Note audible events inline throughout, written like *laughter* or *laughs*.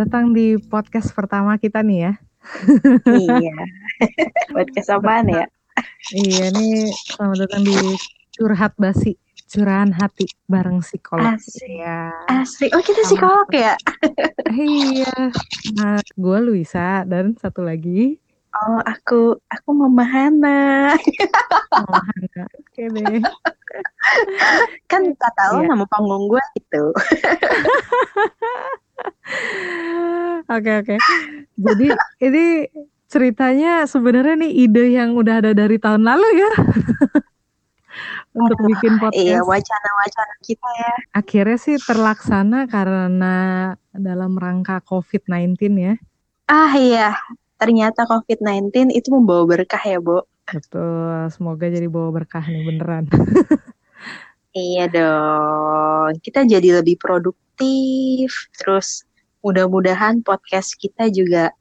datang di podcast pertama kita nih ya. iya. *laughs* podcast apaan ya? iya nih selamat datang di curhat basi curahan hati bareng psikolog. Asik. Ya. Asik. Oh kita psikolog ya? iya. Nah, gue Luisa dan satu lagi. Oh aku aku Mama Hana. Oke deh. kan tak tahu iya. nama panggung gue itu. Oke oke. Jadi ini ceritanya sebenarnya nih ide yang udah ada dari tahun lalu ya. Untuk bikin podcast. Iya, wacana-wacana kita ya. Akhirnya sih terlaksana karena dalam rangka COVID-19 ya. Ah iya, ternyata COVID-19 itu membawa berkah ya, Bu. Betul, semoga jadi bawa berkah nih beneran. *laughs* iya dong, kita jadi lebih produktif, terus mudah-mudahan podcast kita juga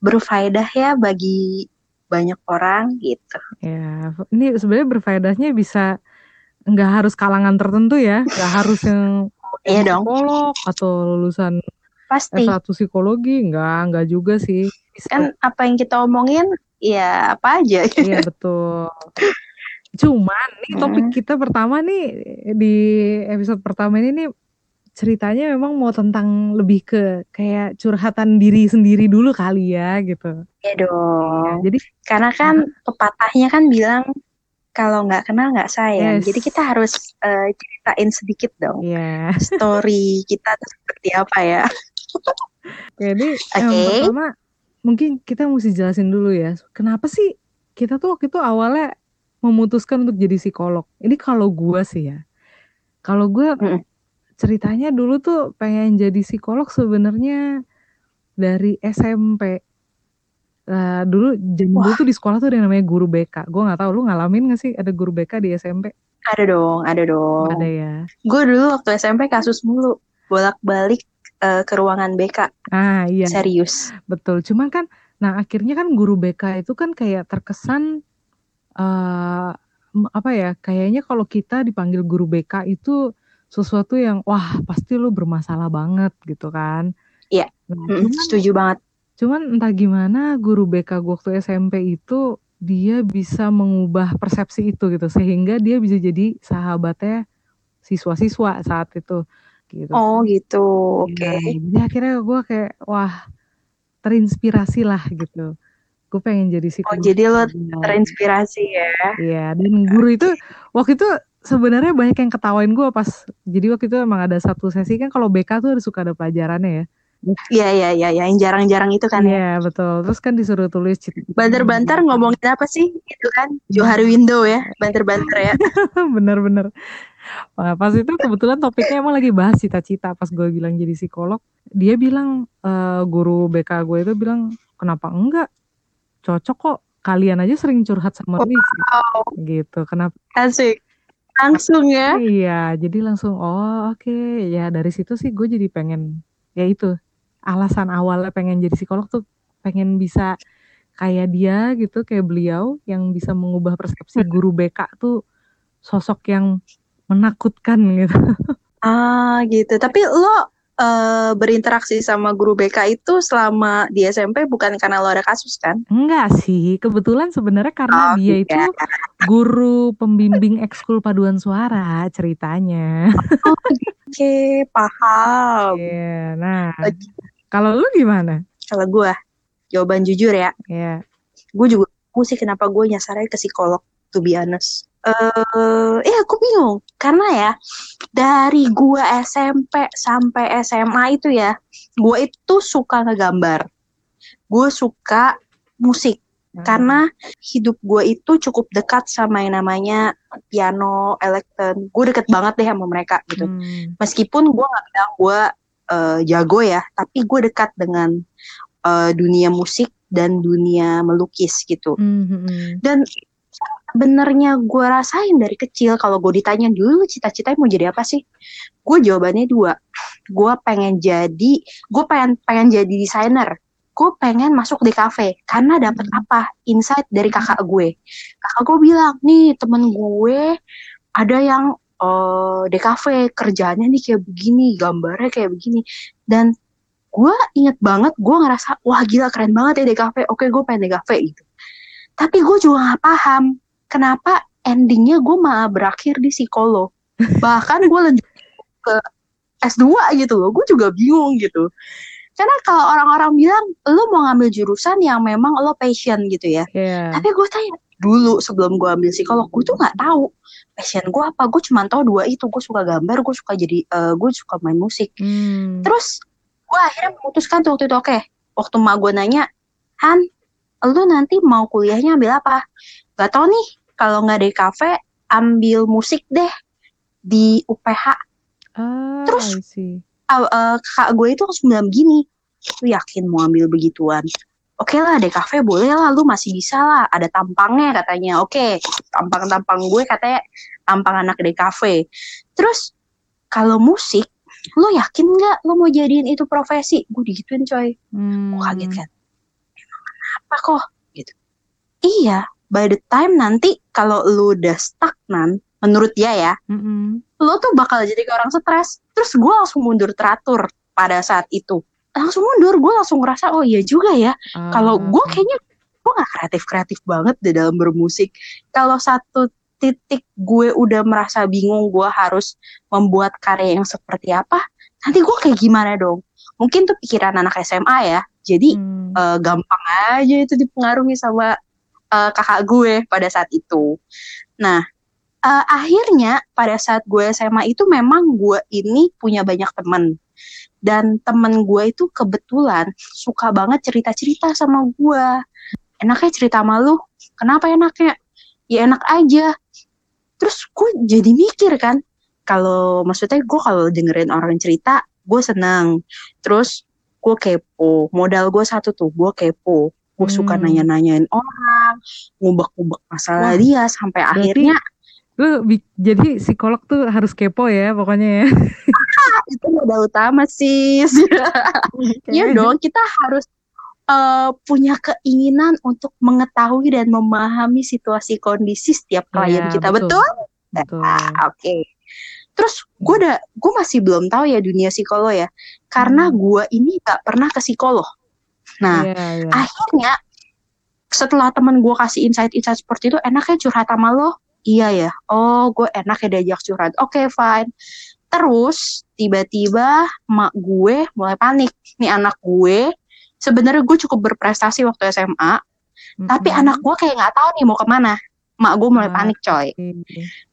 berfaedah ya bagi banyak orang gitu. Ya, ini sebenarnya berfaedahnya bisa nggak harus kalangan tertentu ya, nggak harus yang *laughs* iya dong. psikolog atau lulusan pasti S1 psikologi, nggak nggak juga sih. Kan apa yang kita omongin ya apa aja. Iya betul. Cuman nih topik hmm. kita pertama nih di episode pertama ini nih ceritanya memang mau tentang lebih ke kayak curhatan diri sendiri dulu kali ya gitu. Iya dong. Ya, jadi karena kan uh, pepatahnya kan bilang kalau nggak kenal nggak sayang. Yes. Jadi kita harus uh, ceritain sedikit dong. Yeah. Story kita seperti apa ya. Jadi okay. yang pertama mungkin kita mesti jelasin dulu ya. Kenapa sih kita tuh waktu itu awalnya memutuskan untuk jadi psikolog. Ini kalau gue sih ya. Kalau gue mm ceritanya dulu tuh pengen jadi psikolog sebenarnya dari SMP. Uh, dulu dulu tuh di sekolah tuh ada yang namanya guru BK. Gue nggak tahu lu ngalamin gak sih ada guru BK di SMP? Ada dong, ada dong. Ada ya. Gue dulu waktu SMP kasus mulu bolak-balik uh, ke ruangan BK. Ah iya. Serius. Betul. Cuman kan, nah akhirnya kan guru BK itu kan kayak terkesan uh, apa ya? Kayaknya kalau kita dipanggil guru BK itu sesuatu yang wah pasti lu bermasalah banget gitu kan. Iya. Nah, mm, setuju banget. Cuman entah gimana guru BK gue waktu SMP itu dia bisa mengubah persepsi itu gitu sehingga dia bisa jadi sahabatnya siswa-siswa saat itu gitu. Oh gitu. Oke. Okay. Nah, jadi akhirnya gue kayak wah terinspirasi lah gitu. Gue pengen jadi psikolog. Oh jadi lo terinspirasi ya? Iya dan guru itu waktu itu sebenarnya banyak yang ketawain gue pas jadi waktu itu emang ada satu sesi kan kalau BK tuh suka ada pelajarannya ya Iya iya iya ya, yang jarang-jarang itu kan. Ya. Iya ya. betul. Terus kan disuruh tulis. Banter-banter ngomongin apa sih? Itu kan Johari Window ya, banter-banter ya. *laughs* Bener-bener. Nah, pas itu kebetulan topiknya emang lagi bahas cita-cita. Pas gue bilang jadi psikolog, dia bilang uh, guru BK gue itu bilang kenapa enggak? Cocok kok. Kalian aja sering curhat sama wow. Gitu. Kenapa? Asik langsung ya iya jadi langsung oh oke okay. ya dari situ sih gue jadi pengen ya itu alasan awalnya pengen jadi psikolog tuh pengen bisa kayak dia gitu kayak beliau yang bisa mengubah persepsi guru BK tuh sosok yang menakutkan gitu ah gitu tapi lo uh, berinteraksi sama guru BK itu selama di SMP bukan karena lo ada kasus kan? Enggak sih, kebetulan sebenarnya karena oh, dia iya. itu guru pembimbing ekskul paduan suara ceritanya. Oh, Oke, okay, paham. Iya, yeah, nah. Kalau lu gimana? Kalau gue, jawaban jujur ya. Iya. Yeah. Gue juga, gue sih kenapa gue nyasarnya ke psikolog, to be honest uh, eh aku bingung karena ya dari gua SMP sampai SMA itu ya gua itu suka ngegambar gue suka musik hmm. karena hidup gue itu cukup dekat sama yang namanya piano, elektron. Gue deket banget deh sama mereka gitu. Hmm. Meskipun gue nggak bilang gue uh, jago ya, tapi gue dekat dengan uh, dunia musik dan dunia melukis gitu. Hmm. hmm, hmm. Dan sebenarnya gue rasain dari kecil. Kalau gue ditanya dulu cita-cita mau jadi apa sih? Gue jawabannya dua. Gue pengen jadi gue pengen pengen jadi desainer. Gue pengen masuk di kafe karena dapat hmm. apa? Insight dari kakak gue. Kakak gue bilang nih temen gue ada yang uh, di kafe kerjanya nih kayak begini gambarnya kayak begini. Dan gue inget banget gue ngerasa wah gila keren banget ya DKV oke gue pengen DKV gitu. Tapi gue juga gak paham kenapa endingnya gue malah berakhir di psikolog bahkan gue lanjut ke S2 gitu loh gue juga bingung gitu. Karena kalau orang-orang bilang lo mau ngambil jurusan yang memang lo passion gitu ya. Yeah. tapi gue tanya dulu sebelum gue ambil psikolog gue tuh nggak tahu passion gue apa. Gue cuma tahu dua itu gue suka gambar gue suka jadi uh, gue suka main musik. Hmm. terus gue akhirnya memutuskan tuh waktu itu oke okay, waktu mak gue nanya Han lu nanti mau kuliahnya ambil apa? Gak tau nih kalau nggak di kafe ambil musik deh di UPH ah, terus uh, uh, kakak gue itu langsung bilang gini lu yakin mau ambil begituan? Oke okay lah kafe boleh lah lu masih bisa lah ada tampangnya katanya. Oke okay, tampang-tampang gue katanya tampang anak kafe. Terus kalau musik lo yakin nggak lo mau jadiin itu profesi? Gue digituin coy. Hmm. gue kaget kan emang kenapa kok? Gitu. Iya by the time nanti kalau lo udah stagnan menurut dia ya mm-hmm. lo tuh bakal jadi orang stres terus gue langsung mundur teratur pada saat itu langsung mundur gue langsung ngerasa oh iya juga ya uh. kalau gue kayaknya gue gak kreatif kreatif banget di dalam bermusik kalau satu titik gue udah merasa bingung gue harus membuat karya yang seperti apa nanti gue kayak gimana dong mungkin tuh pikiran anak SMA ya jadi hmm. uh, gampang aja itu dipengaruhi sama uh, kakak gue pada saat itu. Nah uh, akhirnya pada saat gue SMA itu memang gue ini punya banyak teman. Dan temen gue itu kebetulan suka banget cerita-cerita sama gue. Enaknya cerita sama lu kenapa enaknya? Ya enak aja. Terus gue jadi mikir kan kalau maksudnya gue kalau dengerin orang cerita gue senang terus gue kepo modal gue satu tuh gue kepo gue hmm. suka nanya-nanyain orang ngubek-ngubek masalah Wah, dia sampai akhirnya lu jadi psikolog tuh harus kepo ya pokoknya ya itu modal utama sih ya dong kita harus uh, punya keinginan untuk mengetahui dan memahami situasi kondisi setiap klien ya, kita betul, betul? Nah, oke okay. terus gue udah gue masih belum tahu ya dunia psikolog ya karena hmm. gue ini gak pernah ke psikolog nah ya, ya. akhirnya setelah temen gue kasih insight-insight seperti itu enaknya curhat sama lo iya ya oh gue enak ya diajak curhat oke okay, fine Terus tiba-tiba mak gue mulai panik. Nih anak gue sebenarnya gue cukup berprestasi waktu SMA, mm-hmm. tapi anak gue kayak nggak tahu nih mau ke mana. Mak gue mulai ah, panik coy.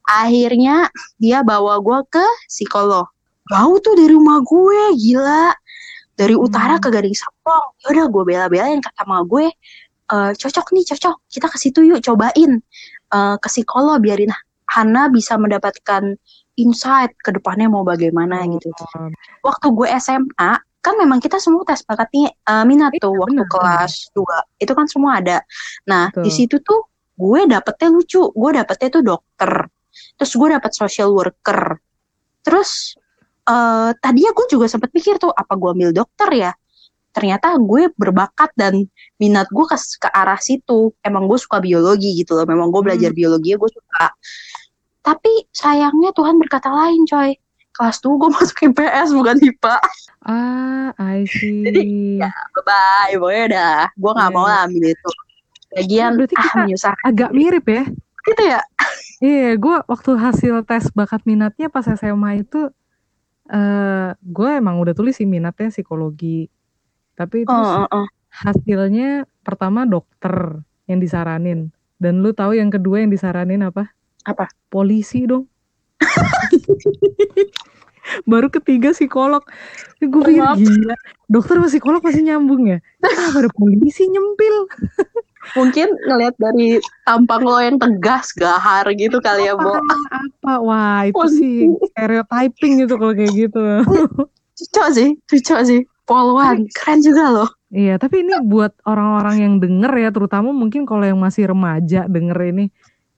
Akhirnya dia bawa gue ke psikolog. Jauh tuh dari rumah gue, gila. Dari hmm. utara ke Gading Serpong. Yaudah gue bela-belain kata mak gue, e, cocok nih cocok. Kita ke situ yuk cobain. Uh, ke psikolog biarin Hana bisa mendapatkan insight ke depannya mau bagaimana oh. gitu. Waktu gue SMA kan memang kita semua tes bakat nih uh, minat iya, tuh waktu bener, kelas bener. 2 itu kan semua ada. Nah di situ tuh gue dapetnya lucu, gue dapetnya tuh dokter, terus gue dapet social worker, terus uh, tadinya gue juga sempat pikir tuh apa gue ambil dokter ya. Ternyata gue berbakat dan minat gue ke, ke arah situ. Emang gue suka biologi gitu loh. Memang gue belajar hmm. biologi gue suka. Tapi sayangnya Tuhan berkata lain coy. Kelas tuh gue *laughs* masuk IPS bukan IPA. Ah, I see. Jadi ya bye-bye. Pokoknya udah. Gue gak yeah. mau lah ambil itu. Lagian berarti ah, menyusah. agak mirip ya. Gitu ya? Iya, gue waktu hasil tes bakat minatnya pas SMA itu uh, gue emang udah tulis sih minatnya psikologi. Tapi terus oh, oh, oh. hasilnya pertama dokter yang disaranin. Dan lu tahu yang kedua yang disaranin apa? Apa? Polisi dong. *laughs* Baru ketiga psikolog. Gue pikir gila. Dokter sama psikolog masih nyambung ya. Kenapa ada polisi nyempil? *laughs* Mungkin ngelihat dari tampang lo yang tegas, gahar gitu kali ya, Bo. Apa? Wah, itu sih stereotyping gitu kalau kayak gitu. Cocok sih, cocok sih. Polwan, keren juga loh. Iya, tapi ini buat orang-orang yang denger ya, terutama mungkin kalau yang masih remaja denger ini,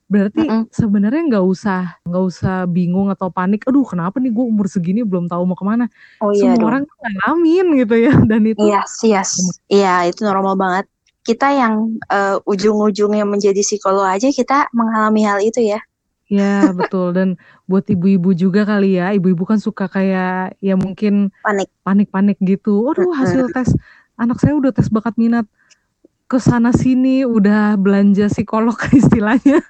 Berarti mm -mm. sebenarnya nggak usah nggak usah bingung atau panik. Aduh, kenapa nih gue umur segini belum tahu mau ke mana? Oh, iya Semua dong. orang ngalamin gitu ya dan itu. Yes, yes. Iya, itu normal banget. Kita yang uh, ujung-ujungnya menjadi psikolog aja kita mengalami hal itu ya. Ya betul dan buat ibu-ibu juga kali ya, ibu-ibu kan suka kayak ya mungkin panik panik-panik gitu. Waduh hasil tes anak saya udah tes bakat minat ke sana sini udah belanja psikolog *laughs* istilahnya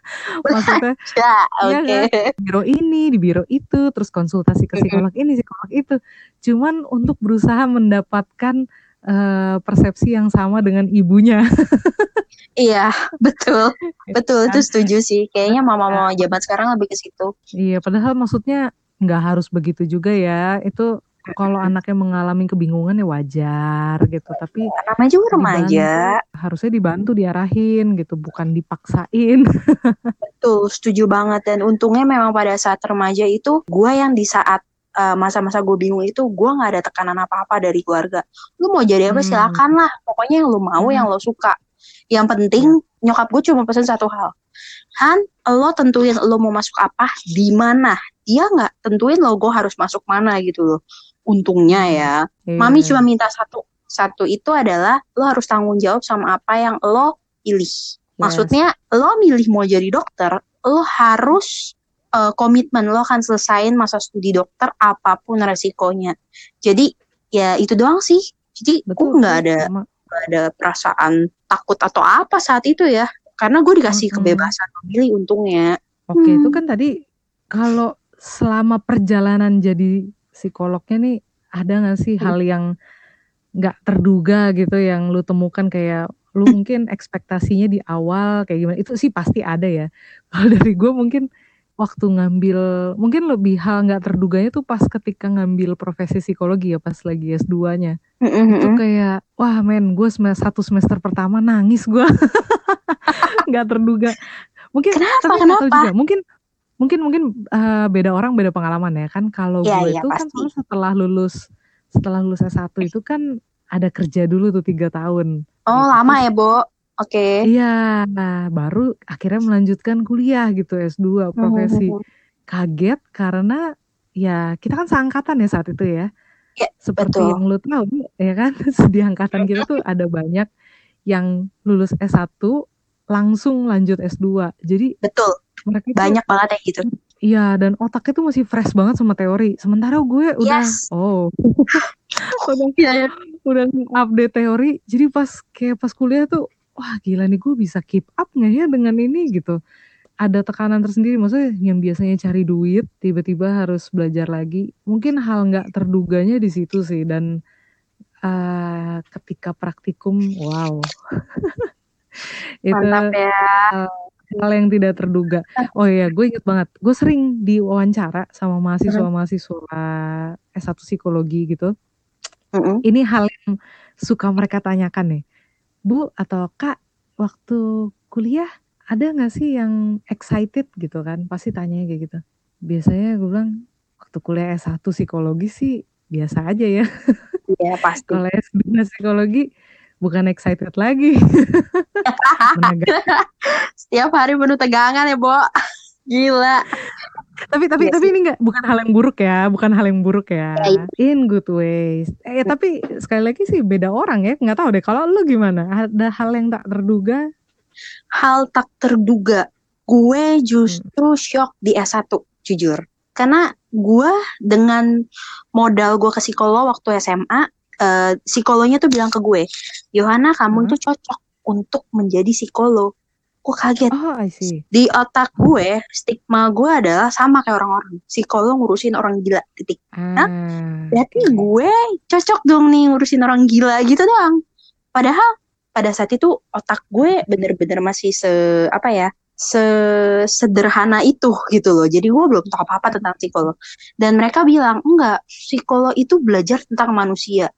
maksudnya ya, okay. kan? di biro ini di biro itu terus konsultasi ke psikolog ini psikolog itu cuman untuk berusaha mendapatkan uh, persepsi yang sama dengan ibunya *laughs* Iya, betul. Betul, itu kan? setuju sih. Kayaknya mama-mama zaman sekarang lebih ke situ. Iya, padahal maksudnya nggak harus begitu juga ya. Itu kalau anaknya mengalami kebingungan ya wajar gitu. Tapi namanya juga remaja. harusnya dibantu diarahin gitu, bukan dipaksain. *laughs* betul, setuju banget. Dan untungnya memang pada saat remaja itu, gue yang di saat eh, masa-masa gue bingung itu gue nggak ada tekanan apa-apa dari keluarga lu mau jadi apa hmm. silakan lah pokoknya yang lu mau hmm. yang lo suka yang penting nyokap gue cuma pesan satu hal. Han, lo tentuin lo mau masuk apa, di mana. Dia nggak tentuin lo gue harus masuk mana gitu loh. Untungnya ya. Yeah. Mami cuma minta satu. Satu itu adalah lo harus tanggung jawab sama apa yang lo pilih. Maksudnya lo milih mau jadi dokter, lo harus uh, komitmen lo akan selesain masa studi dokter apa pun resikonya. Jadi ya itu doang sih. Jadi gue nggak ada gak ada perasaan takut atau apa saat itu ya karena gue dikasih hmm. kebebasan memilih untungnya oke hmm. itu kan tadi kalau selama perjalanan jadi psikolognya nih ada nggak sih hmm. hal yang nggak terduga gitu yang lu temukan kayak lu *clears throat* mungkin ekspektasinya di awal kayak gimana itu sih pasti ada ya kalau dari gue mungkin waktu ngambil mungkin lebih hal nggak terduganya tuh pas ketika ngambil profesi psikologi ya pas lagi S2-nya. Mm-hmm. Itu kayak wah men gue semester satu semester pertama nangis gue. *laughs* nggak terduga. Mungkin kenapa tapi kenapa? Juga. Mungkin mungkin mungkin uh, beda orang beda pengalaman ya kan kalau yeah, gue yeah, itu kan pasti. kan setelah lulus setelah lulus S1 itu kan ada kerja dulu tuh tiga tahun. Oh gitu. lama ya, Bo? Oke. Okay. Iya, nah baru akhirnya melanjutkan kuliah gitu S2 profesi. Hmm. Kaget karena ya kita kan seangkatan ya saat itu ya. Ya, Seperti betul. yang lu tahu ya kan, *laughs* di angkatan kita tuh *laughs* ada banyak yang lulus S1 langsung lanjut S2. Jadi Betul. Mereka banyak tuh, banget ya gitu. Iya, dan otaknya tuh masih fresh banget sama teori. Sementara gue udah yes. oh. *laughs* udah ya, udah update teori. Jadi pas kayak pas kuliah tuh wah gila nih gue bisa keep up nggak ya dengan ini gitu. Ada tekanan tersendiri maksudnya yang biasanya cari duit tiba-tiba harus belajar lagi. Mungkin hal nggak terduganya di situ sih dan uh, ketika praktikum wow. *laughs* Itu Mantap ya. Uh, hal yang tidak terduga. Oh iya gue inget banget gue sering diwawancara sama mahasiswa-mahasiswa S1 psikologi gitu. Mm -hmm. ini hal yang suka mereka tanyakan nih Bu atau Kak waktu kuliah ada nggak sih yang excited gitu kan? Pasti tanya kayak gitu. Biasanya gue bilang waktu kuliah S1 psikologi sih biasa aja ya. Iya pasti. Kalau S2 psikologi bukan excited lagi. *laughs* Setiap hari penuh tegangan ya, Bo. Gila tapi tapi yes. Iya tapi ini enggak bukan hal yang buruk ya bukan hal yang buruk ya. Yeah, in good ways. Eh tapi sekali lagi sih beda orang ya nggak tahu deh kalau lu gimana? Ada hal yang tak terduga? Hal tak terduga. Gue justru hmm. shock di S1 jujur. Karena gue dengan modal gue ke psikolog waktu SMA uh, psikolognya tuh bilang ke gue Yohana kamu hmm. tuh cocok untuk menjadi psikolog gue kaget. Oh, I see. Di otak gue, stigma gue adalah sama kayak orang-orang. Psikolog ngurusin orang gila, titik. Nah, berarti gue cocok dong nih ngurusin orang gila gitu doang. Padahal pada saat itu otak gue bener-bener masih se apa ya sederhana itu gitu loh. Jadi gue belum tahu apa-apa tentang psikolog. Dan mereka bilang, enggak, psikolog itu belajar tentang manusia.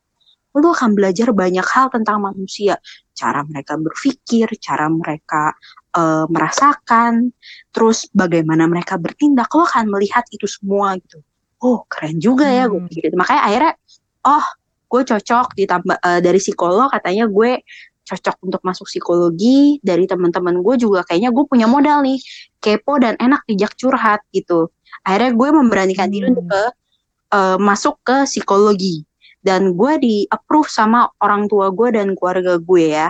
Lo akan belajar banyak hal tentang manusia cara mereka berpikir, cara mereka uh, merasakan, terus bagaimana mereka bertindak, lo akan melihat itu semua gitu. Oh keren juga ya gue pikir gitu. Makanya akhirnya, oh gue cocok ditambah uh, dari psikolog katanya gue cocok untuk masuk psikologi dari teman-teman gue juga kayaknya gue punya modal nih kepo dan enak dijak curhat gitu akhirnya gue memberanikan diri untuk ke uh, masuk ke psikologi dan gue di approve sama orang tua gue dan keluarga gue ya.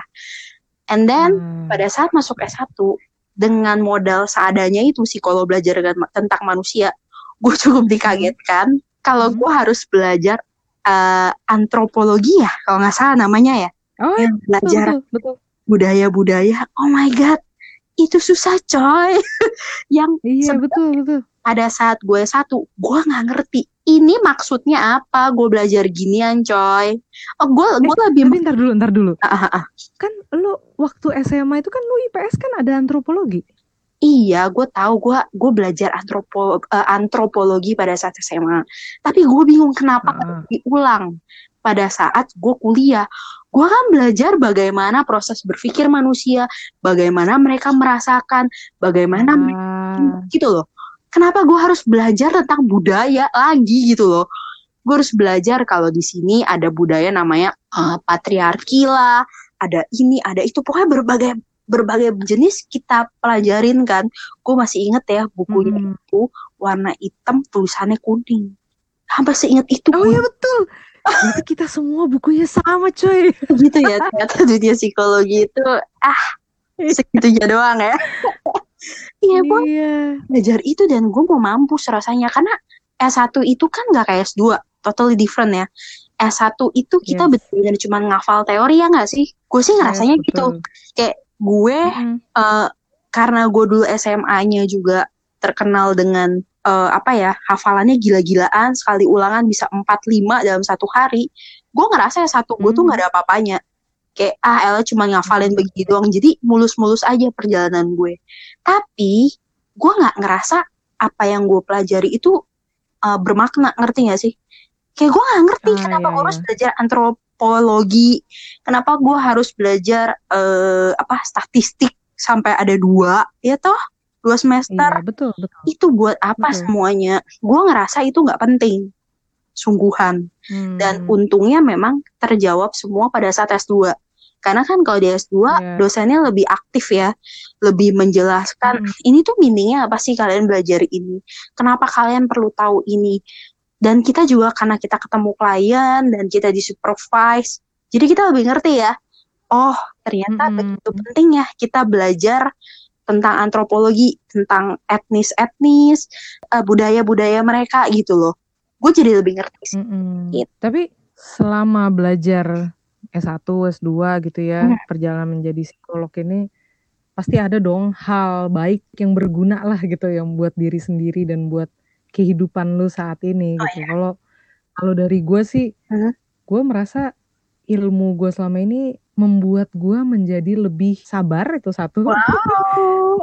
And then hmm. pada saat masuk S1 dengan modal seadanya itu psikolog belajar tentang manusia gue *laughs* cukup dikagetkan. Kalau gue harus belajar uh, antropologi ya kalau nggak salah namanya ya. Oh, ya, belajar betul, betul. budaya-budaya. Oh my god itu susah coy. *laughs* Yang iya betul betul pada saat gue satu gue nggak ngerti ini maksudnya apa gue belajar ginian coy oh gue gue eh, lebih tapi ntar dulu ntar dulu uh, uh, uh. kan lu waktu SMA itu kan lu IPS kan ada antropologi Iya, gue tahu gue gue belajar antropo, uh, antropologi pada saat SMA. Tapi gue bingung kenapa uh. diulang pada saat gue kuliah. Gue kan belajar bagaimana proses berpikir manusia, bagaimana mereka merasakan, bagaimana uh. mereka, gitu loh kenapa gue harus belajar tentang budaya lagi gitu loh? Gue harus belajar kalau di sini ada budaya namanya uh, patriarki lah ada ini ada itu. Pokoknya berbagai berbagai jenis kita pelajarin kan. Gue masih inget ya bukunya hmm. itu warna hitam tulisannya kuning. Hampir seinget itu oh iya betul. Berarti kita semua bukunya sama coy. *laughs* Gitu ya ternyata dunia psikologi itu ah *laughs* segitunya doang ya iya gue iya. belajar itu dan gue mau mampus rasanya karena S1 itu kan gak kayak S2 totally different ya S1 itu kita yes. betul-betul cuma ngafal teori ya gak sih gue sih ngerasanya yes, gitu kayak gue mm -hmm. uh, karena gue dulu SMA-nya juga terkenal dengan uh, apa ya hafalannya gila-gilaan sekali ulangan bisa 4-5 dalam satu hari gue ngerasa ya satu gue tuh mm. gak ada apa-apanya kayak ah Ella cuma ngafalin mm. begitu doang jadi mulus-mulus aja perjalanan gue tapi gue nggak ngerasa apa yang gue pelajari itu uh, bermakna ngerti gak sih kayak gue nggak ngerti oh, kenapa iya, gue harus iya. belajar antropologi kenapa gue harus belajar uh, apa statistik sampai ada dua ya toh dua semester iya, betul, betul. itu buat apa betul. semuanya gue ngerasa itu nggak penting sungguhan hmm. dan untungnya memang terjawab semua pada saat S2 karena kan kalau di S2 yeah. dosennya lebih aktif ya, lebih menjelaskan hmm. ini tuh meaningnya apa sih kalian belajar ini, kenapa kalian perlu tahu ini. Dan kita juga karena kita ketemu klien dan kita di supervise, jadi kita lebih ngerti ya. Oh ternyata hmm. begitu penting ya kita belajar tentang antropologi, tentang etnis-etnis, uh, budaya-budaya mereka gitu loh. Gue jadi lebih ngerti sih. Mm -hmm. gitu. Tapi selama belajar S1, S2 gitu ya, hmm. perjalanan menjadi psikolog ini pasti ada dong hal baik yang berguna lah gitu yang buat diri sendiri dan buat kehidupan lu saat ini oh, gitu. Iya. Kalau kalau dari gue sih, hmm. gue merasa ilmu gue selama ini membuat gue menjadi lebih sabar itu satu. Wow,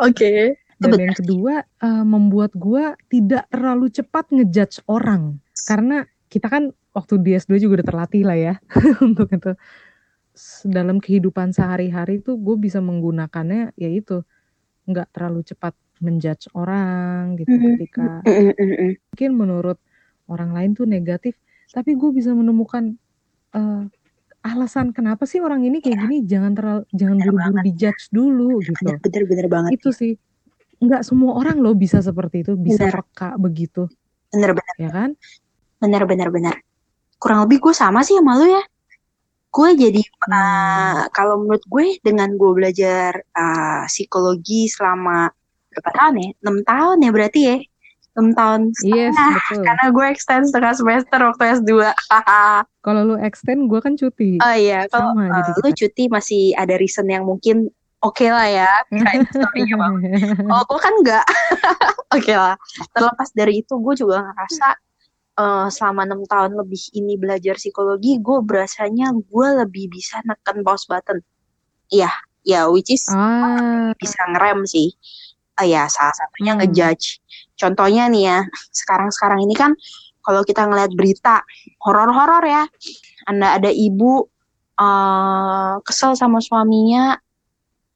oke. Okay. Dan yang kedua uh, membuat gue tidak terlalu cepat ngejudge orang karena kita kan waktu di S2 juga udah terlatih lah ya *laughs* untuk itu. Dalam kehidupan sehari-hari tuh gue bisa menggunakannya ya itu nggak terlalu cepat menjudge orang gitu mm-hmm. ketika mm-hmm. mungkin menurut orang lain tuh negatif tapi gue bisa menemukan uh, alasan kenapa sih orang ini kayak gini jangan terlalu jangan buru-buru dijudge dulu gitu. bener-bener banget itu sih. Nggak semua orang loh bisa seperti itu bisa bener. peka begitu. Bener-bener ya kan? Bener-bener bener kurang lebih gue sama sih sama lu ya. Gue jadi hmm. uh, kalau menurut gue dengan gue belajar uh, psikologi selama berapa tahun ya? Enam tahun ya berarti ya? Enam tahun yes, betul. *laughs* karena gue extend setengah semester waktu S2 *laughs* kalau lu extend gue kan cuti. Oh iya kalau uh, lu cuti masih ada reason yang mungkin oke okay lah ya. Storynya *laughs* bang. Oh gue kan enggak. Oke okay lah. Terlepas dari itu gue juga ngerasa uh, selama enam tahun lebih ini belajar psikologi, gue berasanya gue lebih bisa neken pause button. Iya, ya which is ah. bisa ngerem sih. Uh, ya salah satunya hmm. ngejudge. Contohnya nih ya, sekarang-sekarang ini kan kalau kita ngeliat berita horor-horor ya, anda ada ibu uh, kesel sama suaminya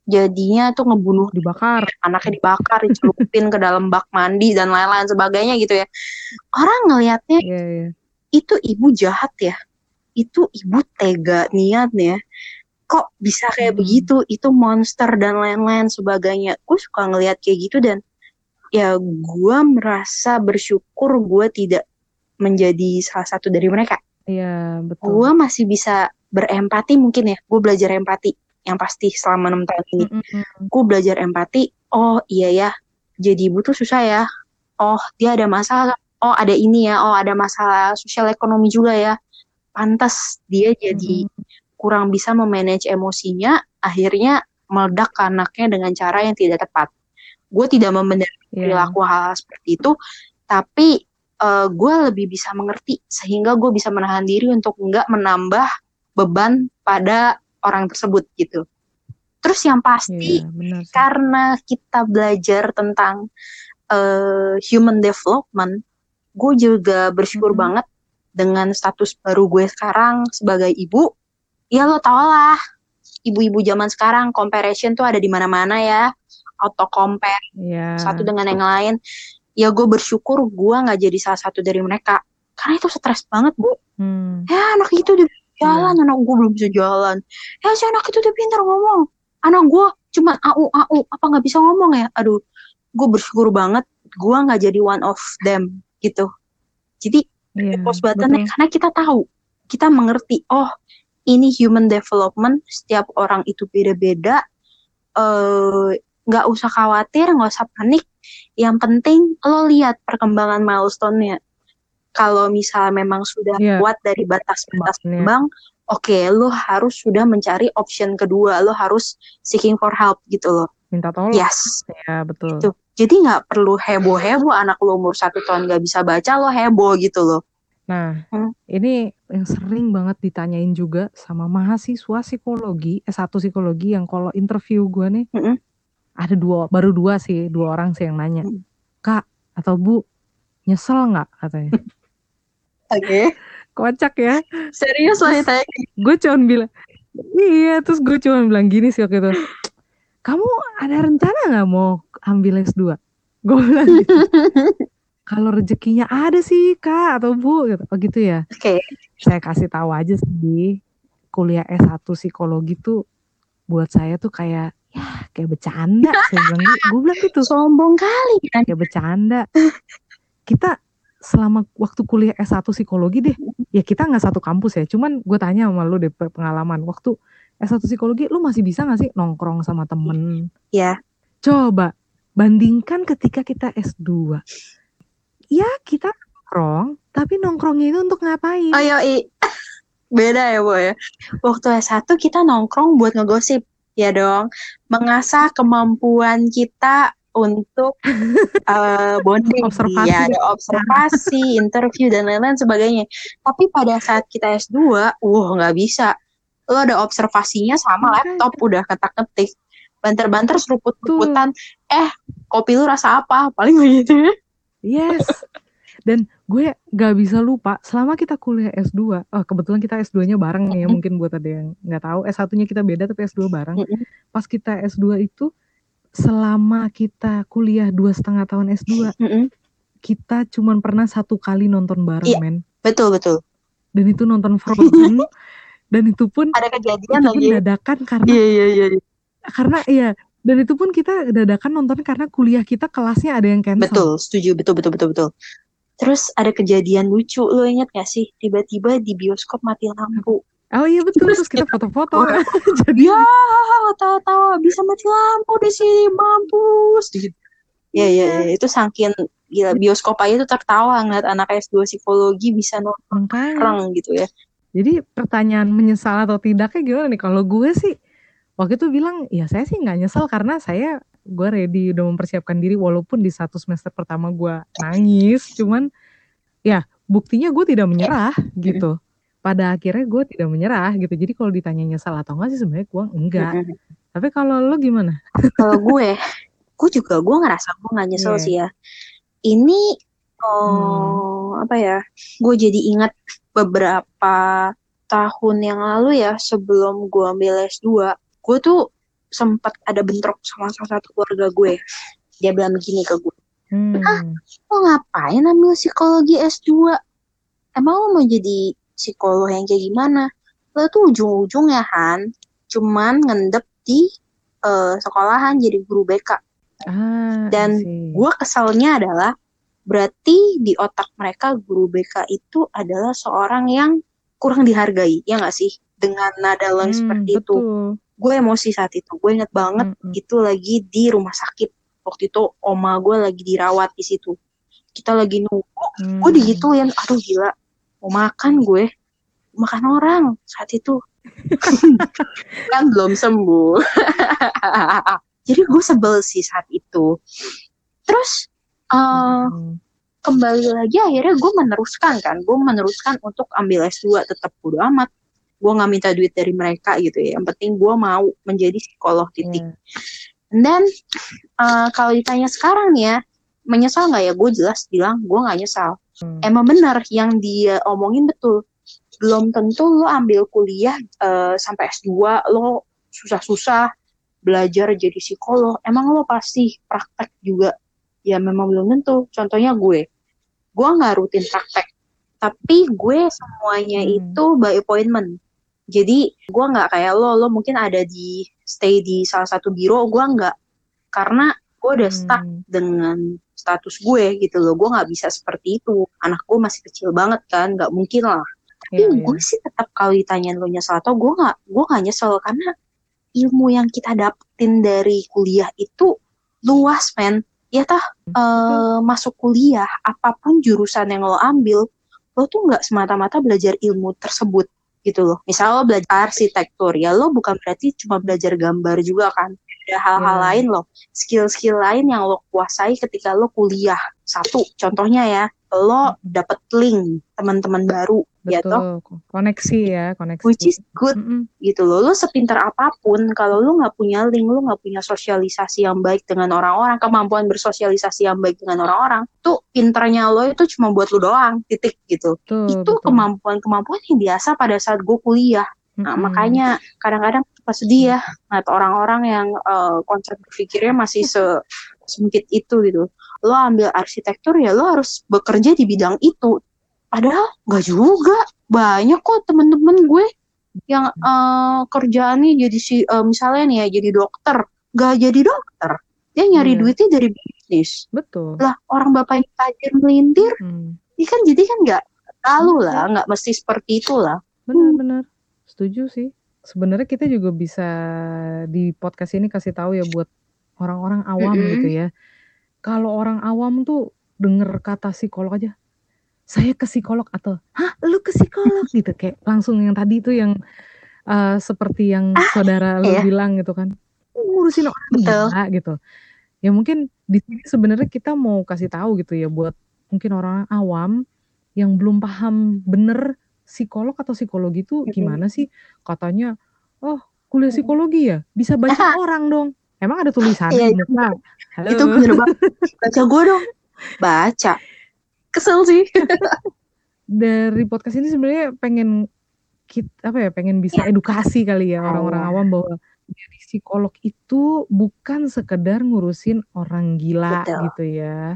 jadinya tuh ngebunuh dibakar anaknya dibakar dicelupin ke dalam bak mandi dan lain-lain sebagainya gitu ya orang ngelihatnya yeah, yeah. itu ibu jahat ya itu ibu tega niatnya kok bisa kayak hmm. begitu itu monster dan lain-lain sebagainya gue suka ngelihat kayak gitu dan ya gue merasa bersyukur gue tidak menjadi salah satu dari mereka Iya betul. Gue masih bisa berempati mungkin ya. Gue belajar empati yang pasti selama enam tahun ini. Mm -hmm. Gue belajar empati oh iya ya jadi ibu tuh susah ya oh dia ada masalah oh ada ini ya oh ada masalah sosial ekonomi juga ya pantas dia jadi hmm. kurang bisa memanage emosinya akhirnya meledak ke anaknya dengan cara yang tidak tepat gue tidak membenarkan yeah. perilaku hal, hal seperti itu tapi uh, gue lebih bisa mengerti sehingga gue bisa menahan diri untuk nggak menambah beban pada orang tersebut gitu. Terus yang pasti yeah, karena kita belajar tentang uh, human development, gue juga bersyukur mm -hmm. banget dengan status baru gue sekarang sebagai ibu. Ya lo tau lah, ibu-ibu zaman sekarang comparison tuh ada di mana-mana ya, auto compare yeah. satu dengan yang lain ya gue bersyukur gue nggak jadi salah satu dari mereka karena itu stres banget bu hmm. ya anak itu udah jalan yeah. anak gue belum bisa jalan. Ya si anak itu udah pintar ngomong. Anak gue cuma au au apa nggak bisa ngomong ya? Aduh gue bersyukur banget gue nggak jadi one of them gitu. Jadi yeah, post button karena kita tahu kita mengerti oh ini human development setiap orang itu beda-beda uh, nggak usah khawatir nggak usah panik. Yang penting lo lihat perkembangan milestone-nya kalau misalnya memang sudah yeah. kuat dari batas-batas yeah. kembang oke okay, lo harus sudah mencari option kedua lo harus seeking for help gitu loh minta tolong yes ya betul gitu. jadi nggak perlu heboh heboh anak lo umur satu tahun nggak bisa baca lo heboh gitu loh Nah, hmm. ini yang sering banget ditanyain juga sama mahasiswa psikologi, S1 psikologi yang kalau interview gue nih, hmm ada dua baru dua sih dua orang sih yang nanya hmm. kak atau bu nyesel nggak katanya *laughs* oke. Okay. kocak ya. Serius lah tanya gue cuma bilang iya terus gue cuma bilang gini sih waktu itu kamu ada rencana nggak mau ambil S2 gue bilang gitu. *laughs* Kalau rezekinya ada sih kak atau bu gitu. Oh gitu ya. Oke. Okay. saya kasih tahu aja sih kuliah S1 psikologi tuh buat saya tuh kayak ya kayak bercanda. Saya bilang gitu. gue bilang gitu. *laughs* Sombong kali kan. Kayak bercanda. Kita selama waktu kuliah S1 psikologi deh ya kita nggak satu kampus ya. Cuman gue tanya sama lu deh pengalaman. Waktu S1 psikologi lu masih bisa gak sih nongkrong sama temen? Ya coba bandingkan ketika kita S2 ya kita nongkrong tapi nongkrongnya itu untuk ngapain? Oh yoi. *laughs* Beda ya boy ya. waktu S1 kita nongkrong buat ngegosip. Ya dong mengasah kemampuan kita untuk uh, bonding. Observasi. ya ada observasi *laughs* interview dan lain-lain sebagainya. Tapi pada saat kita S2 wah nggak bisa. Lo ada observasinya sama laptop udah ketak ketik. Banter-banter seruput-seruputan. Eh kopi lu rasa apa? Paling begitu. Yes. Dan gue gak bisa lupa selama kita kuliah S2 oh kebetulan kita S2-nya bareng nih ya mungkin buat ada yang nggak tahu. S1-nya kita beda tapi S2 bareng. Pas kita S2 itu selama kita kuliah dua setengah tahun S2 kita cuman pernah satu kali nonton bareng iya, men. Betul betul. Dan itu nonton *laughs* Frozen. Dan itu pun ada kejadian itu pun lagi. dadakan karena iya, iya, iya. karena iya. Dan itu pun kita dadakan nonton karena kuliah kita kelasnya ada yang cancel. Betul setuju. Betul betul betul betul. Terus ada kejadian lucu, lo inget gak sih? Tiba-tiba di bioskop mati lampu. Oh iya betul, terus, kita foto-foto. *laughs* Jadi ya, tahu-tahu bisa mati lampu di sini, mampus. Ya, ya, ya, itu saking gila bioskop aja tuh tertawa ngeliat anak S2 psikologi bisa nonton bareng gitu ya. Jadi pertanyaan menyesal atau tidaknya gimana nih? Kalau gue sih waktu itu bilang ya saya sih nggak nyesel karena saya gue ready udah mempersiapkan diri walaupun di satu semester pertama gue nangis cuman ya buktinya gue tidak menyerah gitu pada akhirnya gue tidak menyerah gitu jadi kalau ditanya nyesal atau enggak sih sebenarnya gue enggak tapi kalau lo gimana kalau gue gue juga gue ngerasa gue nggak nyesel yeah. sih ya ini oh hmm. apa ya gue jadi ingat beberapa tahun yang lalu ya sebelum gue ambil S2 gue tuh sempat ada bentrok sama salah satu keluarga gue. Dia bilang begini ke gue. Hmm. Ah, lo ngapain ambil psikologi S2? Emang lo mau jadi psikolog yang kayak gimana? Lo tuh ujung-ujungnya Han, cuman ngendep di uh, sekolahan jadi guru BK. Ah, Dan gue keselnya adalah berarti di otak mereka guru BK itu adalah seorang yang kurang dihargai, ya nggak sih? Dengan nada lo hmm, seperti betul. itu gue emosi saat itu gue inget banget mm -hmm. itu lagi di rumah sakit waktu itu oma gue lagi dirawat di situ kita lagi nunggu Hmm. gue digituin aduh gila mau makan gue. Makan orang saat itu. *laughs* Kan belum sembuh. *laughs* Jadi gue sebel sih saat itu. Terus uh, Hmm. kembali lagi akhirnya gue meneruskan kan. Gue meneruskan untuk ambil S2 tetap bodo amat. Gue nggak minta duit dari mereka gitu ya. Yang penting gue mau menjadi psikolog titik. Iya. dan uh, kalau ditanya sekarang nih ya menyesal nggak ya? Gue jelas bilang gue nggak nyesal. Hmm. Emang benar yang dia omongin betul. Belum tentu lo ambil kuliah uh, sampai S2 lo susah-susah belajar jadi psikolog. Emang lo pasti praktek juga. Ya memang belum tentu. Contohnya gue. Gue nggak rutin praktek. Tapi gue semuanya Hmm. itu by appointment. Jadi gue nggak kayak lo. Lo mungkin ada di stay di salah satu biro gue nggak. Karena gue udah stuck Hmm. dengan status gue gitu loh. Gue nggak bisa seperti itu. Anak gue masih kecil banget kan nggak mungkin lah. Tapi Iya, iya. gue sih tetap kalau ditanyain lo nyesel atau gue nggak gue nggak nyesel. Karena ilmu yang kita dapetin dari kuliah itu luas men. Ya tah eh, masuk kuliah apa pun jurusan yang lo ambil lo tuh nggak semata-mata belajar ilmu tersebut gitu loh. Misal lo belajar arsitektur ya lo bukan berarti cuma belajar gambar juga kan ada hal-hal Iya. lain loh skill-skill lain yang lo kuasai ketika lo kuliah satu contohnya ya lo dapet link teman-teman baru ya toh Betul. Koneksi ya, koneksi. which is good Mm-mm. gitu loh. Lo sepinter apa pun, kalau lo nggak punya link, lo nggak punya sosialisasi yang baik dengan orang-orang, kemampuan bersosialisasi yang baik dengan orang-orang, tuh pinternya lo itu cuma buat lo doang, titik gitu. Betul, itu betul. kemampuan-kemampuan yang biasa pada saat gue kuliah. Nah, Mm-mm. makanya kadang-kadang pas ya ngeliat orang-orang yang eh, konsep berpikirnya masih se sempit itu gitu. Lo ambil arsitektur ya lo harus bekerja di bidang itu. Padahal nggak juga. Banyak kok temen-temen gue yang eh, kerjaannya jadi si eh, misalnya nih ya jadi dokter, nggak jadi dokter. Dia nyari Iya. duitnya dari bisnis. Betul. Lah orang bapaknya tajir melintir, Hmm. ini kan jadi kan nggak lalu lah, nggak mesti seperti itu lah. Benar-benar. Setuju sih. Sebenarnya kita juga bisa di podcast ini kasih tahu ya buat orang-orang awam Mm-mm. gitu ya. Kalau orang awam tuh denger kata psikolog aja, saya ke psikolog atau hah lu ke psikolog *laughs* gitu kayak langsung yang tadi tuh yang eh, seperti yang saudara lu iya. bilang gitu kan ngurusin orang Betul. gila gitu. Ya mungkin di sini sebenarnya kita mau kasih tahu gitu ya buat mungkin orang awam yang belum paham bener psikolog atau psikologi itu gimana sih katanya oh kuliah psikologi ya bisa baca *laughs* orang dong emang ada tulisannya Iya, muka halo Itu bener banget. Baca gue dong. Baca. Kesel sih. *laughs* dari podcast ini sebenarnya pengen kita apa ya pengen bisa edukasi kali ya orang-orang Iya. awam bahwa jadi psikolog itu bukan sekedar ngurusin orang gila Betul. gitu ya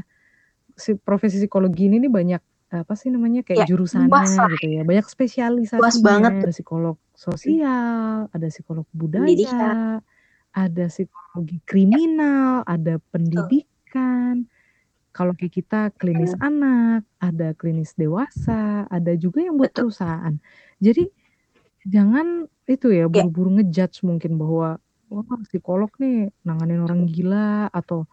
si profesi psikologi ini nih banyak apa sih namanya kayak Ya, jurusannya luas gitu ya banyak spesialisasinya Luas banget. ada psikolog sosial ada psikolog budaya Pendidikan. ada psikologi kriminal ada pendidikan kalau kayak kita klinis anak, ada klinis dewasa, ada juga yang buat Betul. perusahaan. Jadi jangan itu ya Ya. buru-buru ngejudge mungkin bahwa wah psikolog nih nanganin orang gila atau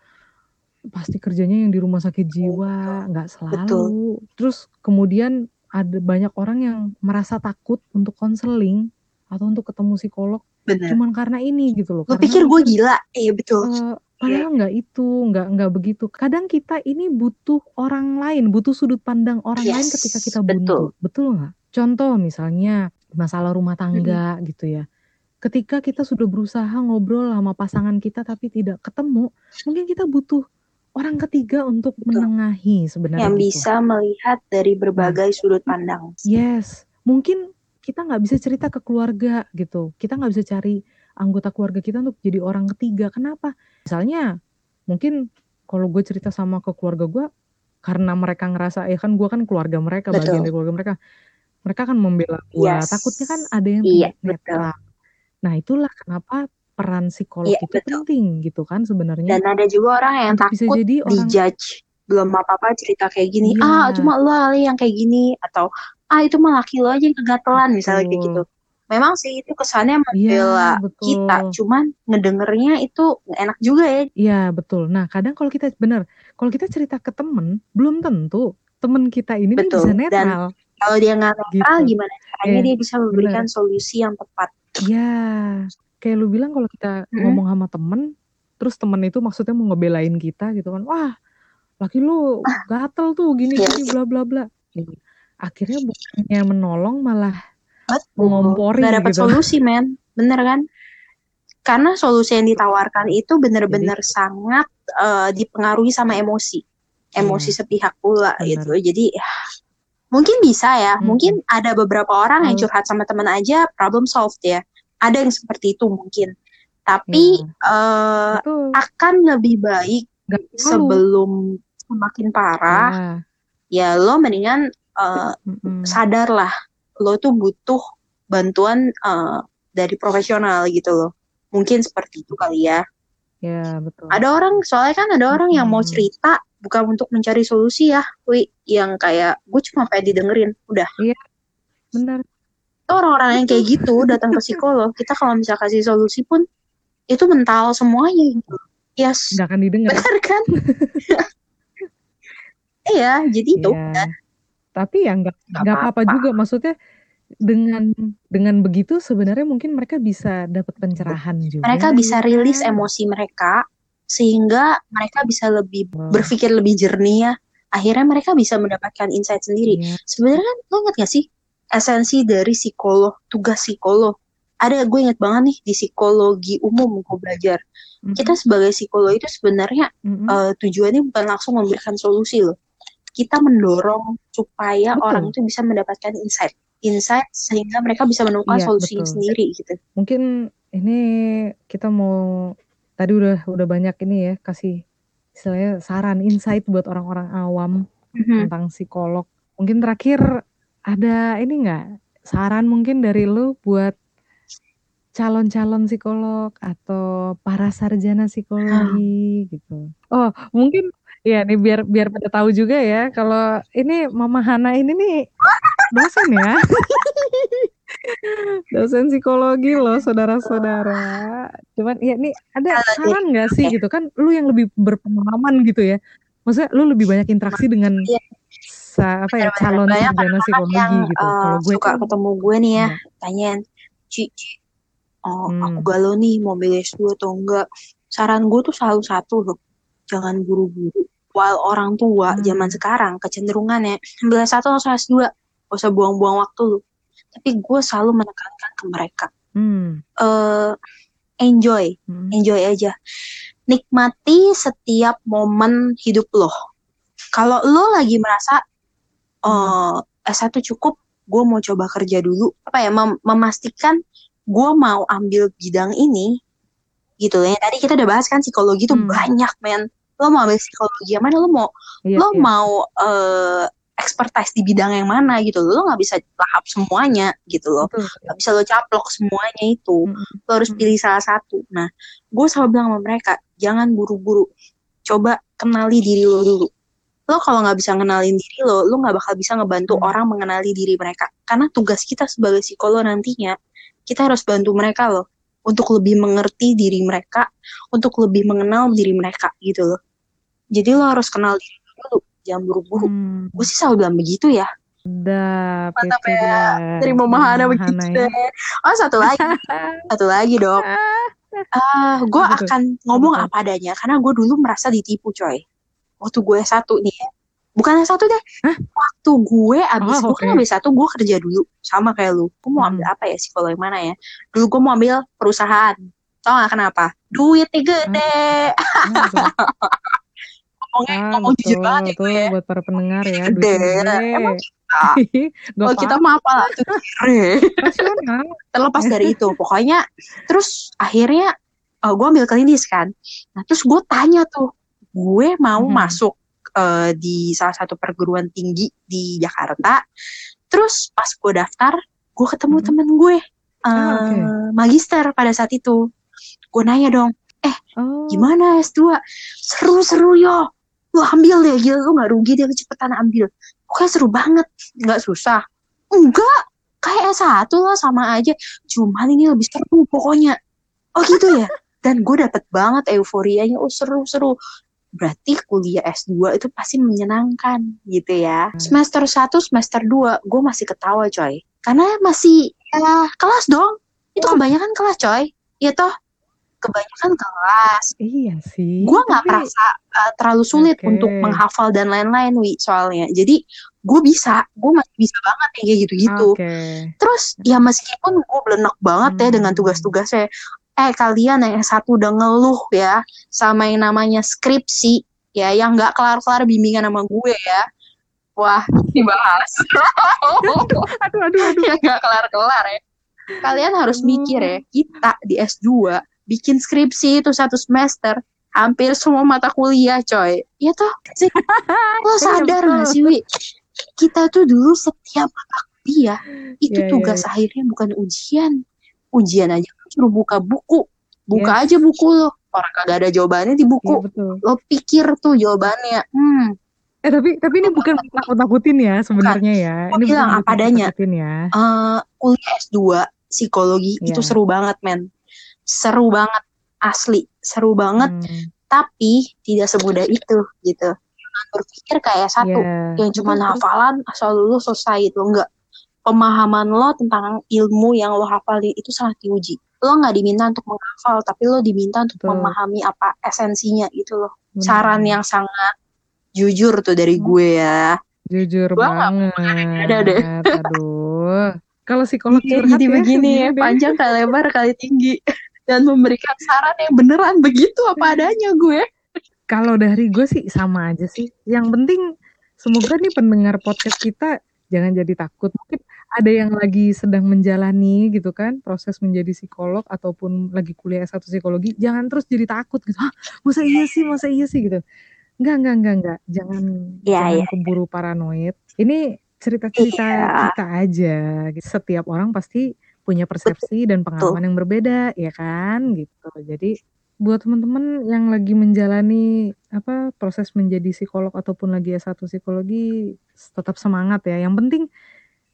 pasti kerjanya yang di rumah sakit jiwa, nggak selalu. Terus kemudian ada banyak orang yang merasa takut untuk konseling atau untuk ketemu psikolog Bener. cuman karena ini gitu loh. Karena pikir gue gila. Iya betul. Eh, padahal nggak itu, nggak nggak begitu. Kadang kita ini butuh orang lain, butuh sudut pandang orang lain Yes, ketika kita betul. buntu, betul nggak? Contoh misalnya masalah rumah tangga gitu ya. Ketika kita sudah berusaha ngobrol sama pasangan kita tapi tidak ketemu, mungkin kita butuh orang ketiga untuk Betul. menengahi sebenarnya. Yang gitu. bisa melihat dari berbagai sudut pandang. Yes, mungkin kita nggak bisa cerita ke keluarga gitu. Kita nggak bisa cari anggota keluarga kita untuk jadi orang ketiga. Kenapa? Misalnya, mungkin kalau gue cerita sama ke keluarga gue, karena mereka ngerasa, ya kan gue kan keluarga mereka, Betul. bagian dari keluarga mereka. Mereka kan membela gue. Yes. Takutnya kan ada yang Iya, netral. Nah itulah kenapa peran psikolog Iya, itu betul. penting gitu kan sebenarnya. Dan ada juga orang yang Untuk bisa takut jadi orang dijudge. Belum apa-apa cerita kayak gini. Iya. Ah, cuma lo Ali yang kayak gini. Atau, ah itu mah laki lo aja yang kegatelan. Misalnya kayak Betul. gitu. memang sih itu kesannya Iya, membela kita, betul. cuman ngedengernya itu enak juga ya. Iya, betul. Nah, kadang kalau kita bener, kalau kita cerita ke temen, belum tentu temen kita ini nih bisa Betul. Dan netral. kalau dia nggak netral, Gitu. gimana caranya Iya, dia bisa memberikan bener. solusi yang tepat? Iya, kayak lu bilang kalau kita Mm-mm. ngomong sama temen, terus temen itu maksudnya mau ngebelain kita gitu kan, wah, laki lu gatel tuh gini Iya gini bla bla bla. Iya. Akhirnya bukannya menolong malah mengompori Nggak dapat gitu. solusi, men. Bener kan? Karena solusi yang ditawarkan itu bener-bener sangat eh, dipengaruhi sama emosi. Emosi Iya. sepihak pula Bener. gitu. Jadi ya, mungkin bisa ya. Mm-mm. Mungkin ada beberapa orang yang Kalau- curhat sama teman aja problem solved ya. Ada yang seperti itu mungkin. Tapi Iya. eh, Betul. akan lebih baik Gak sebelum semakin parah Ya. ya lo mendingan eh, Mm-mm. sadar lah lo tuh butuh bantuan eh, dari profesional gitu loh mungkin seperti itu kali ya Ya, betul. ada orang soalnya kan ada orang yang mau cerita bukan untuk mencari solusi ya wi yang kayak gue cuma pengen didengerin udah Benar. Itu orang-orang yang kayak gitu datang ke psikolog kita kalau bisa kasih solusi pun itu mental semuanya gitu yes Nggak akan didengar. benar kan *laughs* iya jadi itu Iya. Tapi ya nggak Nggak apa-apa juga. Maksudnya dengan dengan begitu sebenarnya mungkin mereka bisa dapat pencerahan juga. mereka bisa ya rilis kan? emosi mereka sehingga mereka bisa lebih Wah. berpikir lebih jernih ya akhirnya mereka bisa mendapatkan insight sendiri Iya. sebenarnya kan lo ingat gak sih esensi dari psikolog tugas psikolog ada gue inget banget nih di psikologi umum gue belajar Mm-mm. kita sebagai psikolog itu sebenarnya Mm-mm. eh, tujuannya bukan langsung memberikan solusi loh kita mendorong supaya Betul. orang itu bisa mendapatkan insight insight sehingga mereka bisa menemukan Iya, solusinya betul. sendiri gitu Mungkin ini kita mau tadi udah udah banyak ini ya kasih istilahnya saran insight buat orang-orang awam Mhm. tentang psikolog. Mungkin terakhir ada ini nggak saran mungkin dari lu buat calon-calon psikolog atau para sarjana psikologi gitu. Oh, mungkin ya nih biar biar pada tahu juga ya kalau ini Mama Hana ini nih dosen ya. *laughs* dosen psikologi loh saudara-saudara. Cuman ya nih ada saran nggak sih gitu kan lu yang lebih berpengalaman gitu ya. Maksudnya lu lebih banyak interaksi dengan Iya. Apa ya calon banyak sarjana psikologi yang gitu. Kalau gue suka kan ketemu gue nih ya, enggak. tanyain, Ci, Ci, oh, Hmm. aku galau nih mau milih S2 atau enggak. Saran gue tuh selalu satu loh, jangan buru-buru. While orang tua Hmm. zaman sekarang kecenderungannya ambil S1 langsung S2, gak usah buang-buang waktu lu. Tapi gue selalu menekankan ke mereka, Hmm. eh enjoy, Hmm. enjoy aja. Nikmati setiap momen hidup lo. Kalau lo lagi merasa Hmm. eh S1 cukup, gue mau coba kerja dulu. Apa ya, mem- memastikan gue mau ambil bidang ini, gitu ya. Tadi kita udah bahas kan psikologi tuh Hmm. banyak, men. Lo mau ambil psikologi yang mana? Lo mau, Iya, lo iya. mau eh expertise di bidang yang mana gitu. Lo nggak bisa lahap semuanya gitu loh. Betul. Gak bisa lo caplok semuanya itu. Mm-mm. Lo harus Mm-mm. pilih salah satu. Nah, gue selalu bilang sama mereka, jangan buru-buru. Coba kenali diri lo dulu. Lo kalau nggak bisa ngenalin diri lo, lo nggak bakal bisa ngebantu Hmm. orang mengenali diri mereka. Karena tugas kita sebagai psikolog nantinya, kita harus bantu mereka loh. Untuk lebih mengerti diri mereka, untuk lebih mengenal diri mereka gitu loh. Jadi lo harus kenal diri lo dulu, jangan buru-buru. Hmm. Gue sih selalu bilang begitu ya. Sedap Mantap ya. dia. Dari Mama Hana Mama begitu ya. deh. Oh satu lagi, *laughs* satu lagi dong. *laughs* Ah, gue akan ngomong apa adanya karena gue dulu merasa ditipu coy. Waktu gue satu nih, ya. bukan satu deh. Hah? Waktu gue abis Oh, gue kan abis satu gue kerja dulu sama kayak lu. Gue mau ambil Hmm. apa ya psikolog yang mana ya? Dulu gue mau ambil perusahaan. Tau gak kenapa? Duitnya gede. Tuh? *laughs* Ngomongnya Ah, ngomong jujur betul, banget ya gue ya. buat para pendengar ya, Gede. Emang *laughs* kita, kalau kita mah apa lah tuh. Terlepas dari itu, pokoknya terus akhirnya eh, gue ambil klinis kan. Nah terus gue tanya tuh, gue mau Mhm. masuk eh, di salah satu perguruan tinggi di Jakarta. Terus pas gue daftar, gue ketemu Mhm. temen gue, eh, Ah, oke. magister pada saat itu. Gue nanya dong, Oh, gimana S2? Seru-seru yo. Lu ambil deh, gila lu gak rugi deh, lu cepetan ambil. Pokoknya seru banget, gak susah. Enggak, kayak S1 lah sama aja cuman ini lebih seru pokoknya oh gitu ya *laughs* dan gue dapet banget euforianya oh seru-seru berarti kuliah S2 itu pasti menyenangkan gitu ya. Semester 1, semester 2 gue masih ketawa coy. Karena masih ya, kelas dong. Itu kebanyakan kelas coy. Iya toh? Kebanyakan kelas. Iya sih. Gue nggak Tapi... merasa uh, terlalu sulit okay. untuk menghafal dan lain-lain wi soalnya. Jadi gue bisa, gue masih bisa banget kayak gitu-gitu. Okay. Terus ya meskipun gue belenak banget hmm. ya dengan tugas-tugasnya, eh kalian yang satu udah ngeluh ya sama yang namanya skripsi ya yang nggak kelar-kelar bimbingan sama gue ya. Wah dibahas. Aduh *laughs* aduh aduh, aduh. yang nggak kelar-kelar ya. Kalian harus mikir ya kita di S2 bikin skripsi itu satu semester hampir semua mata kuliah coy. Ya toh? *laughs* Lo iya, sadar nggak sih Wi? Kita tuh dulu setiap mata kuliah itu yeah, iya, tugas yeah. akhirnya bukan ujian ujian aja suruh buka buku. Buka yes. aja buku lo. Orang kagak ada jawabannya di buku. Ya, lo pikir tuh jawabannya. Hmm. Eh tapi tapi ini bukan nakut nakutin ya sebenarnya ya. Ini bilang apa adanya. ya. uh, kuliah S2 psikologi yeah. itu seru banget men. Seru banget asli. Seru banget hmm. tapi tidak semudah itu gitu. Berpikir kayak satu yeah. yang cuma hafalan asal lulus selesai itu enggak pemahaman lo tentang ilmu yang lo hafalin itu sangat diuji. Lo nggak diminta untuk menghafal tapi lo diminta untuk Betul. memahami apa esensinya gitu loh. Benar. saran yang sangat jujur tuh dari hmm. gue ya. Jujur gue banget. ada deh. Aduh. Kalau psikolog ya, jadi ya, begini ya panjang kali lebar kali tinggi. Dan memberikan saran yang beneran begitu apa adanya gue. Kalau dari gue sih sama aja sih. Yang penting semoga nih pendengar podcast kita jangan jadi takut. Mungkin ada yang lagi sedang menjalani gitu kan proses menjadi psikolog ataupun lagi kuliah S1 psikologi jangan terus jadi takut gitu. Ah masa iya sih masa iya sih? Gitu. Enggak enggak enggak enggak jangan ya, jangan ya. keburu paranoid. Ini cerita-cerita ya. kita aja setiap orang pasti punya persepsi dan pengalaman yang berbeda ya kan? Gitu. Jadi buat teman-teman yang lagi menjalani apa proses menjadi psikolog ataupun lagi S1 psikologi tetap semangat ya. Yang penting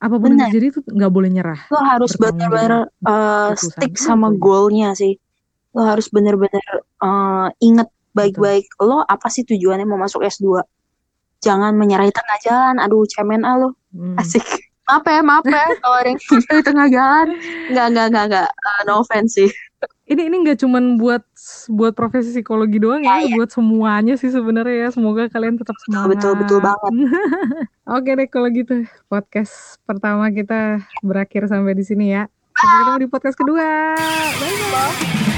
apa pun yang terjadi itu nggak boleh nyerah. Lo harus benar-benar uh, stick sama goalnya sih. Lo harus benar-benar uh, inget baik-baik lo apa sih tujuannya mau masuk S2. Jangan menyerah di tengah jalan. Aduh, cemen ah lo. Hmm. Asik. Maaf ya, maaf ya *laughs* kalau ada yang di tengah jalan. Enggak, enggak, enggak, enggak. Uh, no offense sih ini ini nggak cuman buat buat profesi psikologi doang ya, ya, ya. buat semuanya sih sebenarnya ya. Semoga kalian tetap semangat. Betul betul banget. *laughs* Oke deh kalau gitu podcast pertama kita berakhir sampai di sini ya. Sampai ketemu di podcast kedua. Bye bye.